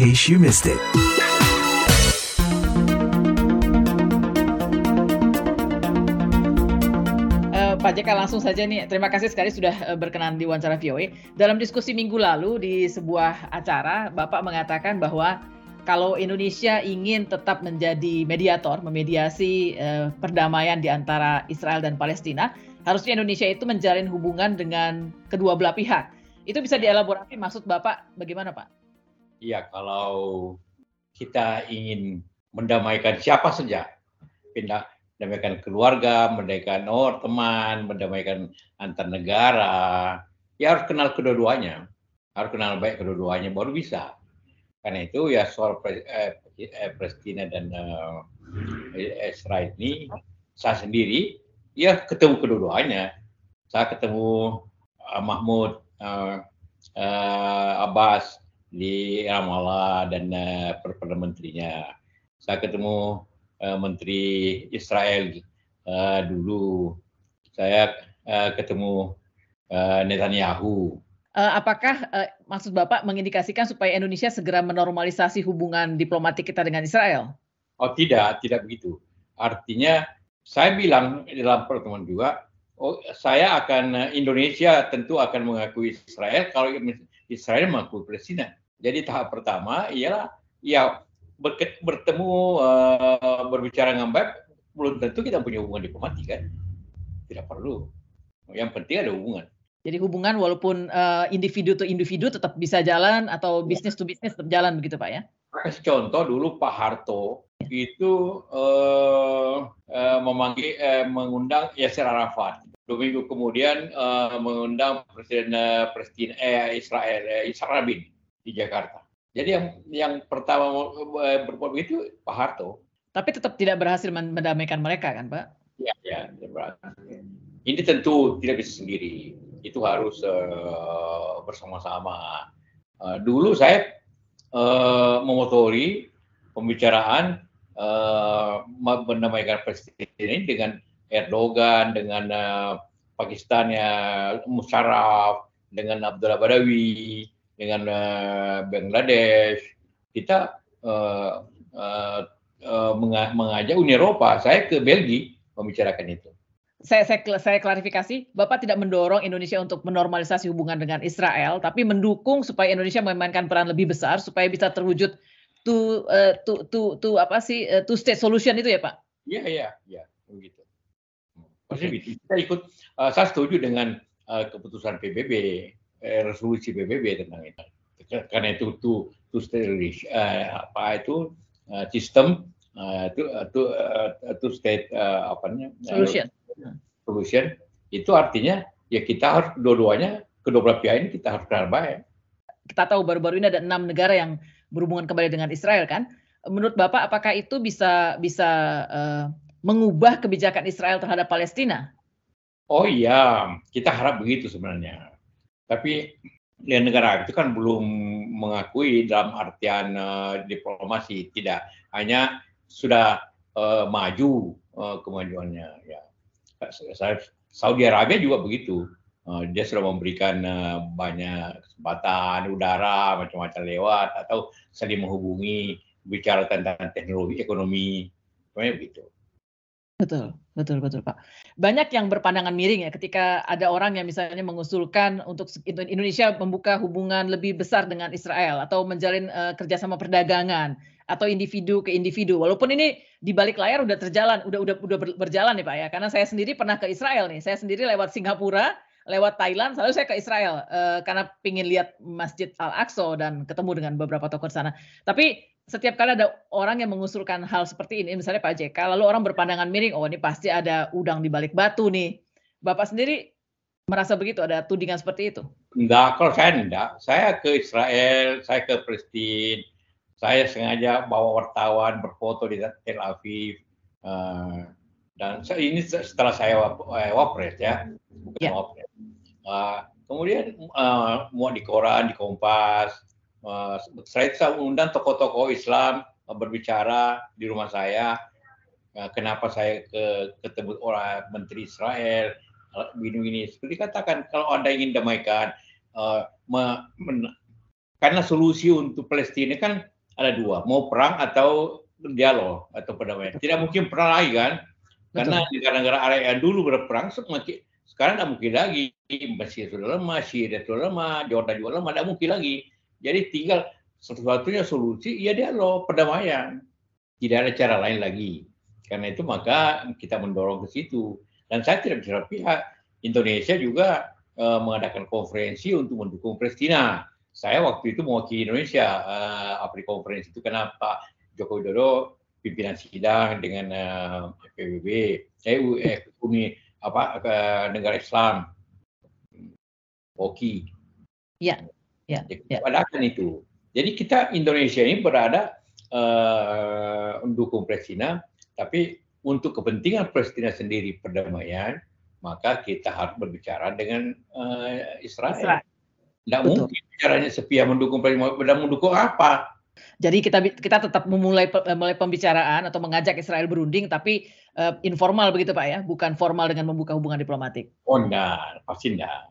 case you missed it. Eh, Pak JK langsung saja nih, terima kasih sekali sudah eh, berkenan di wawancara VOA. Dalam diskusi minggu lalu di sebuah acara, Bapak mengatakan bahwa kalau Indonesia ingin tetap menjadi mediator, memediasi eh, perdamaian di antara Israel dan Palestina, harusnya Indonesia itu menjalin hubungan dengan kedua belah pihak. Itu bisa dielaborasi maksud Bapak bagaimana Pak? Iya, kalau kita ingin mendamaikan siapa saja, pindah mendamaikan keluarga, mendamaikan oh, teman, mendamaikan antar negara, ya harus kenal kedua-duanya, harus kenal baik kedua-duanya baru bisa. Karena itu ya soal pre, eh, eh, Palestina dan eh, Israel ini saya sendiri ya ketemu kedua-duanya. Saya ketemu uh, Mahmud uh, uh, Abbas di Ramallah dan uh, perdana menterinya. Saya ketemu uh, Menteri Israel uh, dulu. Saya uh, ketemu uh, Netanyahu. Uh, apakah uh, maksud Bapak mengindikasikan supaya Indonesia segera menormalisasi hubungan diplomatik kita dengan Israel? Oh tidak, tidak begitu. Artinya saya bilang dalam pertemuan juga, oh, saya akan Indonesia tentu akan mengakui Israel kalau Israel mengakui Palestina. Jadi tahap pertama ialah ya bertemu uh, berbicara dengan baik belum tentu kita punya hubungan diplomatik kan? Tidak perlu. Yang penting ada hubungan. Jadi hubungan walaupun uh, individu to individu tetap bisa jalan atau bisnis to bisnis tetap jalan begitu pak ya? Contoh dulu Pak Harto itu uh, uh, memanggil uh, mengundang Yasser Arafat. Dua minggu kemudian uh, mengundang Presiden uh, Presiden eh, Israel eh, Israel Rabin di Jakarta jadi yang yang pertama berbuat begitu Pak Harto. Tapi tetap tidak berhasil mendamaikan mereka kan Pak? Ya, ya. Ini tentu tidak bisa sendiri. Itu harus uh, bersama-sama. Uh, dulu saya uh, memotori pembicaraan uh, mendamaikan presiden ini dengan Erdogan, dengan uh, Pakistannya Musharraf, dengan Abdullah Badawi, dengan uh, Bangladesh, kita uh, uh, uh, mengajak Uni Eropa. Saya ke Belgia membicarakan itu. Saya, saya, saya klarifikasi, Bapak tidak mendorong Indonesia untuk menormalisasi hubungan dengan Israel, tapi mendukung supaya Indonesia memainkan peran lebih besar supaya bisa terwujud to uh, to to to apa sih uh, to state solution itu ya Pak? Iya iya iya begitu. Maksudnya kita ikut, uh, saya setuju dengan uh, keputusan PBB eh, resolusi PBB tentang itu. Karena itu tuh tuh uh, apa itu uh, sistem uh, itu itu uh, itu state uh, apa namanya solution solution itu artinya ya kita harus kedua-duanya kedua belah pihak ini kita harus kenal baik. Kita tahu baru-baru ini ada enam negara yang berhubungan kembali dengan Israel kan. Menurut Bapak apakah itu bisa bisa uh, mengubah kebijakan Israel terhadap Palestina? Oh iya, kita harap begitu sebenarnya. Tapi ya negara itu kan belum mengakui dalam artian uh, diplomasi, tidak hanya sudah uh, maju uh, kemajuannya. Ya, Saudi Arabia juga begitu. Uh, dia sudah memberikan uh, banyak kesempatan udara macam-macam lewat atau saling menghubungi bicara tentang teknologi ekonomi, semuanya begitu. Betul, betul, betul, Pak. Banyak yang berpandangan miring ya ketika ada orang yang misalnya mengusulkan untuk Indonesia membuka hubungan lebih besar dengan Israel atau menjalin uh, kerjasama perdagangan atau individu ke individu. Walaupun ini di balik layar udah terjalan, udah udah udah berjalan nih Pak ya. Karena saya sendiri pernah ke Israel nih. Saya sendiri lewat Singapura, lewat Thailand, selalu saya ke Israel uh, karena pingin lihat Masjid Al Aqsa dan ketemu dengan beberapa tokoh di sana. Tapi setiap kali ada orang yang mengusulkan hal seperti ini, misalnya Pak JK, lalu orang berpandangan miring, oh ini pasti ada udang di balik batu nih. Bapak sendiri merasa begitu, ada tudingan seperti itu? Enggak, kalau saya enggak. Saya ke Israel, saya ke Palestina, saya sengaja bawa wartawan berfoto di Tel Aviv. Uh, dan ini setelah saya wapres ya, bukan yeah. wapres. Uh, kemudian uh, muat di koran, di Kompas, saya bisa undang tokoh-tokoh Islam uh, berbicara di rumah saya. Uh, kenapa saya ke, ketemu orang Menteri Israel begini-begini. Seperti katakan kalau anda ingin damaikan, uh, me, men, karena solusi untuk Palestina kan ada dua, mau perang atau dialog atau perdamaian. Tidak mungkin perang lagi kan? Karena negara-negara area yang dulu berperang semakin sekarang tidak mungkin lagi. Mesir sudah lemah, Syria sudah lemah, Jordan juga lemah, tidak mungkin lagi. Jadi tinggal satu-satunya solusi ya dialog, perdamaian. Tidak ada cara lain lagi. Karena itu maka kita mendorong ke situ. Dan saya tidak bisa pihak Indonesia juga uh, mengadakan konferensi untuk mendukung Palestina. Saya waktu itu mewakili Indonesia uh, apri konferensi itu kenapa Joko Widodo pimpinan sidang dengan uh, PBB, EU, eh, Uni apa ke negara Islam, Oki. Ya, ya, ya. Adakan itu. Jadi kita Indonesia ini berada uh, mendukung Palestina, tapi untuk kepentingan Palestina sendiri perdamaian, maka kita harus berbicara dengan uh, Israel. Israel. Tidak mungkin caranya sepihak mendukung Palestina, mendukung apa? Jadi kita kita tetap memulai mulai pembicaraan atau mengajak Israel berunding, tapi uh, informal begitu Pak ya, bukan formal dengan membuka hubungan diplomatik. Oh enggak, pasti enggak.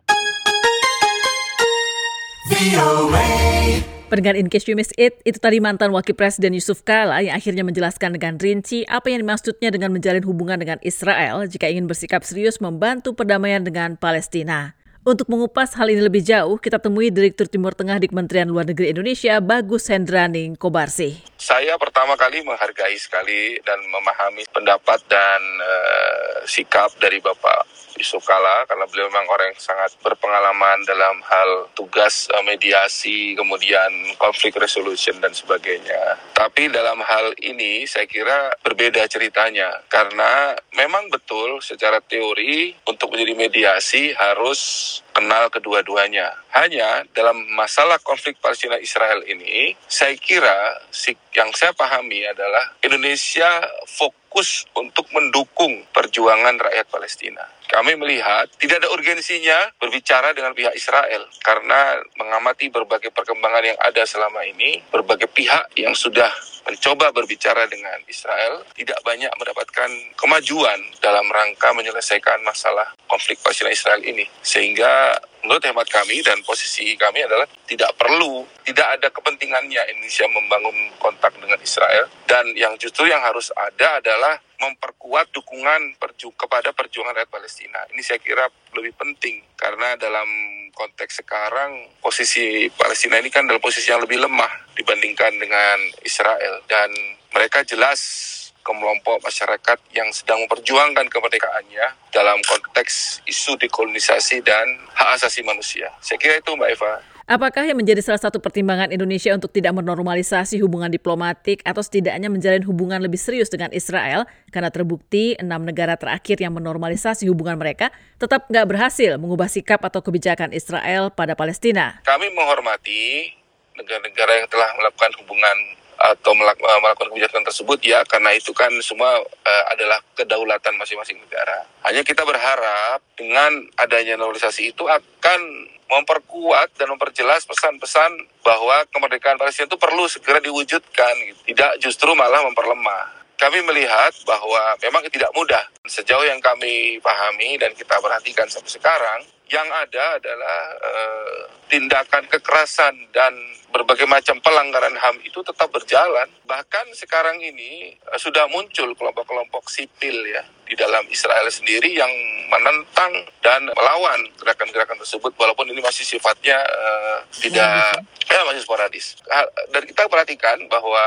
Pendengar In Case You Miss It, itu tadi mantan Wakil Presiden Yusuf Kala yang akhirnya menjelaskan dengan rinci apa yang dimaksudnya dengan menjalin hubungan dengan Israel jika ingin bersikap serius membantu perdamaian dengan Palestina. Untuk mengupas hal ini lebih jauh, kita temui Direktur Timur Tengah di Kementerian Luar Negeri Indonesia, Bagus Hendraning Kobarsi. Saya pertama kali menghargai sekali dan memahami pendapat dan uh, sikap dari Bapak Yusuf Kala karena beliau memang orang yang sangat berpengalaman dalam hal tugas uh, mediasi, kemudian konflik resolution dan sebagainya. Tapi dalam hal ini saya kira berbeda ceritanya karena memang betul secara teori untuk menjadi mediasi harus kenal kedua-duanya. Hanya dalam masalah konflik Palestina Israel ini, saya kira yang saya pahami adalah Indonesia fokus untuk mendukung perjuangan rakyat Palestina. Kami melihat tidak ada urgensinya berbicara dengan pihak Israel karena mengamati berbagai perkembangan yang ada selama ini, berbagai pihak yang sudah mencoba berbicara dengan Israel tidak banyak mendapatkan kemajuan dalam rangka menyelesaikan masalah konflik Palestina Israel ini. Sehingga menurut hemat kami dan posisi kami adalah tidak perlu, tidak ada kepentingannya Indonesia membangun kontak dengan Israel dan yang justru yang harus ada adalah memperkuat dukungan perju kepada perjuangan rakyat Palestina. Ini saya kira lebih penting karena dalam konteks sekarang posisi Palestina ini kan dalam posisi yang lebih lemah dibandingkan dengan Israel dan mereka jelas kelompok masyarakat yang sedang memperjuangkan kemerdekaannya dalam konteks isu dekolonisasi dan hak asasi manusia. Saya kira itu Mbak Eva. Apakah yang menjadi salah satu pertimbangan Indonesia untuk tidak menormalisasi hubungan diplomatik atau setidaknya menjalin hubungan lebih serius dengan Israel karena terbukti enam negara terakhir yang menormalisasi hubungan mereka tetap nggak berhasil mengubah sikap atau kebijakan Israel pada Palestina? Kami menghormati negara-negara yang telah melakukan hubungan atau eh, melakukan kebijakan tersebut ya karena itu kan semua uh, adalah kedaulatan masing-masing negara. Hanya kita berharap dengan adanya normalisasi itu akan memperkuat dan memperjelas pesan-pesan bahwa kemerdekaan Palestina itu perlu segera diwujudkan, gitu. tidak justru malah memperlemah. Kami melihat bahwa memang tidak mudah. Sejauh yang kami pahami dan kita perhatikan sampai sekarang, yang ada adalah uh, tindakan kekerasan dan berbagai macam pelanggaran HAM itu tetap berjalan. Bahkan sekarang ini uh, sudah muncul kelompok-kelompok sipil ya di dalam Israel sendiri yang menentang dan melawan gerakan-gerakan tersebut walaupun ini masih sifatnya uh, tidak ya masih sporadis. Dan kita perhatikan bahwa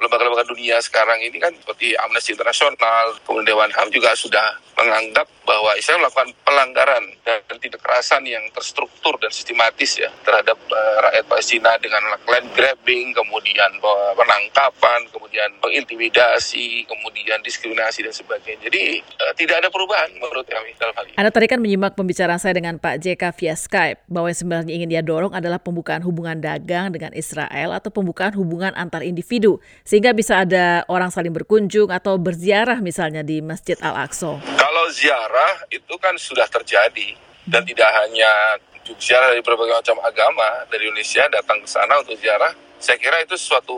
lembaga-lembaga dunia sekarang ini kan seperti Amnesty International, kemudian Dewan HAM juga sudah menganggap bahwa Israel melakukan pelanggaran dan tindak kekerasan yang terstruktur dan sistematis ya terhadap uh, rakyat Palestina dengan land grabbing, kemudian penangkapan, kemudian pengintimidasi, kemudian diskriminasi dan sebagainya. Jadi uh, tidak ada perubahan menurut kami hal ini. Anda tadi kan menyimak pembicaraan saya dengan Pak JK via Skype bahwa yang sebenarnya ingin dia dorong adalah pembukaan hubungan dagang dengan Israel atau pembukaan hubungan antar individu sehingga bisa ada orang saling berkunjung atau berziarah misalnya di Masjid Al-Aqsa. Kalau ziarah itu kan sudah terjadi dan tidak hanya ziarah dari berbagai macam agama dari Indonesia datang ke sana untuk ziarah saya kira itu suatu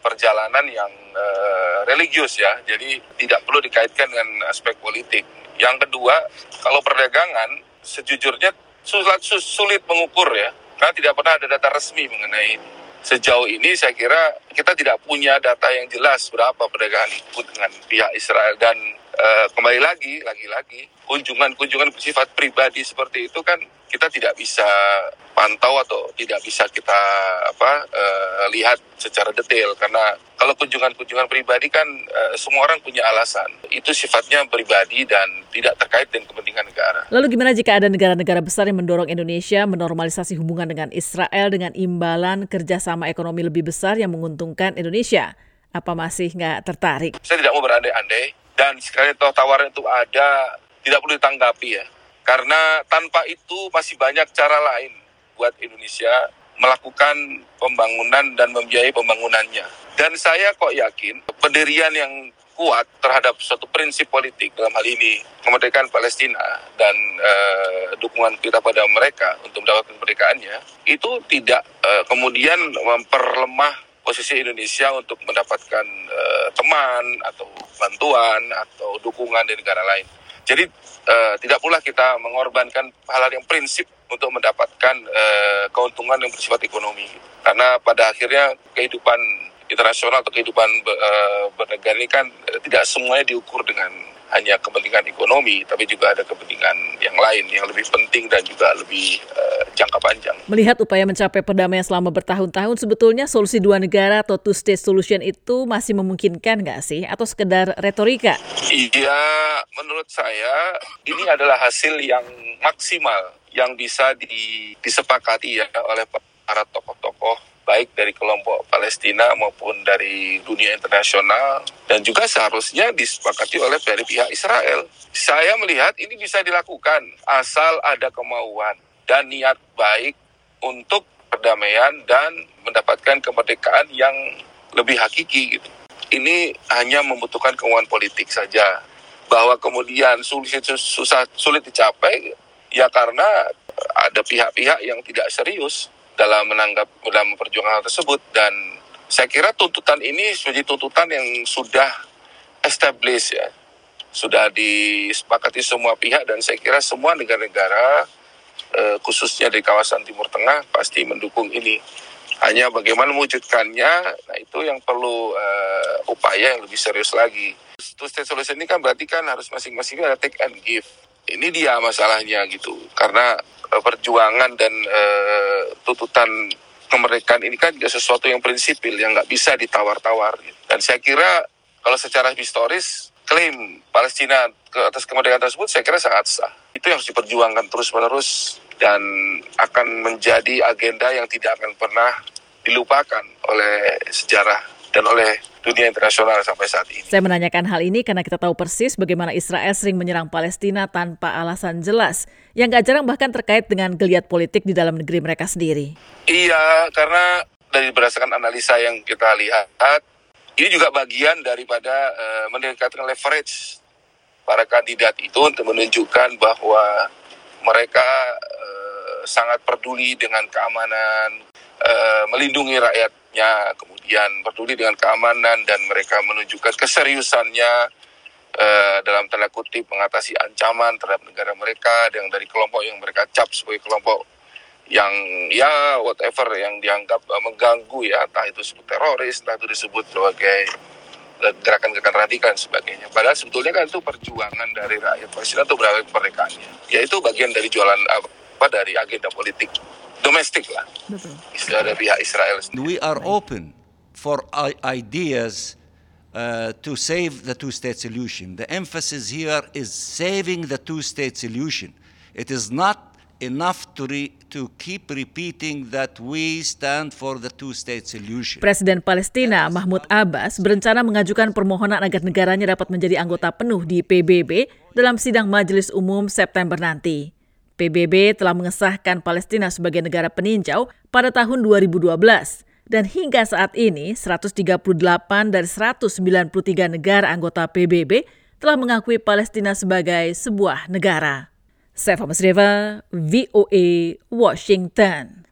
perjalanan yang uh, religius ya jadi tidak perlu dikaitkan dengan aspek politik yang kedua kalau perdagangan sejujurnya sulit, sulit mengukur ya Karena tidak pernah ada data resmi mengenai. Sejauh ini saya kira kita tidak punya data yang jelas berapa perdagangan ikut dengan pihak Israel dan uh, kembali lagi, lagi-lagi kunjungan-kunjungan bersifat pribadi seperti itu kan kita tidak bisa pantau atau tidak bisa kita apa uh, lihat secara detail karena kalau kunjungan-kunjungan pribadi kan uh, semua orang punya alasan itu sifatnya pribadi dan tidak terkait dengan kepentingan negara. Lalu gimana jika ada negara-negara besar yang mendorong Indonesia menormalisasi hubungan dengan Israel dengan imbalan kerjasama ekonomi lebih besar yang menguntungkan Indonesia? Apa masih nggak tertarik? Saya tidak mau berandai-andai dan sekali tawaran itu ada tidak perlu ditanggapi ya karena tanpa itu masih banyak cara lain buat Indonesia melakukan pembangunan dan membiayai pembangunannya. Dan saya kok yakin pendirian yang kuat terhadap suatu prinsip politik dalam hal ini kemerdekaan Palestina dan uh, dukungan kita pada mereka untuk mendapatkan kemerdekaannya itu tidak uh, kemudian memperlemah posisi Indonesia untuk mendapatkan uh, teman atau bantuan atau dukungan dari negara lain. Jadi uh, tidak pula kita mengorbankan hal-hal yang prinsip untuk mendapatkan uh, keuntungan yang bersifat ekonomi. Karena pada akhirnya kehidupan internasional atau kehidupan uh, bernegara ini kan tidak semuanya diukur dengan hanya kepentingan ekonomi, tapi juga ada kepentingan yang lain yang lebih penting dan juga lebih uh, jangka panjang. Melihat upaya mencapai perdamaian selama bertahun-tahun, sebetulnya solusi dua negara atau two-state solution itu masih memungkinkan nggak sih? Atau sekedar retorika? Iya, menurut saya ini adalah hasil yang maksimal yang bisa disepakati ya oleh para tokoh-tokoh baik dari kelompok Palestina maupun dari dunia internasional dan juga seharusnya disepakati oleh dari pihak Israel. Saya melihat ini bisa dilakukan asal ada kemauan dan niat baik untuk perdamaian dan mendapatkan kemerdekaan yang lebih hakiki gitu. Ini hanya membutuhkan kemauan politik saja. Bahwa kemudian sulit susah sulit dicapai ya karena ada pihak-pihak yang tidak serius dalam menanggap dalam perjuangan tersebut dan saya kira tuntutan ini menjadi tuntutan yang sudah established ya. Sudah disepakati semua pihak dan saya kira semua negara-negara eh, khususnya di kawasan Timur Tengah pasti mendukung ini. Hanya bagaimana mewujudkannya nah itu yang perlu eh, upaya yang lebih serius lagi. Two state solution ini kan berarti kan harus masing-masing ada take and give. Ini dia masalahnya gitu. Karena Eh, perjuangan dan uh, tuntutan kemerdekaan ini kan juga sesuatu yang prinsipil yang nggak bisa ditawar-tawar. Dan saya kira kalau secara historis klaim Palestina ke atas kemerdekaan tersebut saya kira sangat sah. Itu yang harus diperjuangkan terus-menerus dan akan menjadi agenda yang tidak akan pernah dilupakan oleh sejarah dan oleh dunia internasional sampai saat ini. Saya menanyakan hal ini karena kita tahu persis bagaimana Israel sering menyerang Palestina tanpa alasan jelas, yang gak jarang bahkan terkait dengan geliat politik di dalam negeri mereka sendiri. Iya, karena dari berdasarkan analisa yang kita lihat, ini juga bagian daripada uh, mendekatkan leverage para kandidat itu untuk menunjukkan bahwa mereka uh, sangat peduli dengan keamanan, uh, melindungi rakyatnya, kemudian peduli dengan keamanan dan mereka menunjukkan keseriusannya uh, dalam tanda kutip mengatasi ancaman terhadap negara mereka yang dari kelompok yang mereka cap sebagai kelompok yang ya whatever yang dianggap uh, mengganggu ya entah itu disebut teroris entah itu disebut sebagai gerakan-gerakan radikal sebagainya. Padahal sebetulnya kan itu perjuangan dari rakyat Palestina untuk berawal kemerdekaannya. Yaitu bagian dari jualan apa dari agenda politik domestik lah. Betul. Dari pihak Israel. We are open for ideas uh, to save the two state solution. The emphasis here is saving the two state solution. It is not enough to, re, to keep repeating that we stand for the two state solution. Presiden Palestina Mahmud Abbas berencana mengajukan permohonan agar negaranya dapat menjadi anggota penuh di PBB dalam sidang Majelis Umum September nanti. PBB telah mengesahkan Palestina sebagai negara peninjau pada tahun 2012 dan hingga saat ini 138 dari 193 negara anggota PBB telah mengakui Palestina sebagai sebuah negara. Saya Masreva, VOA, Washington.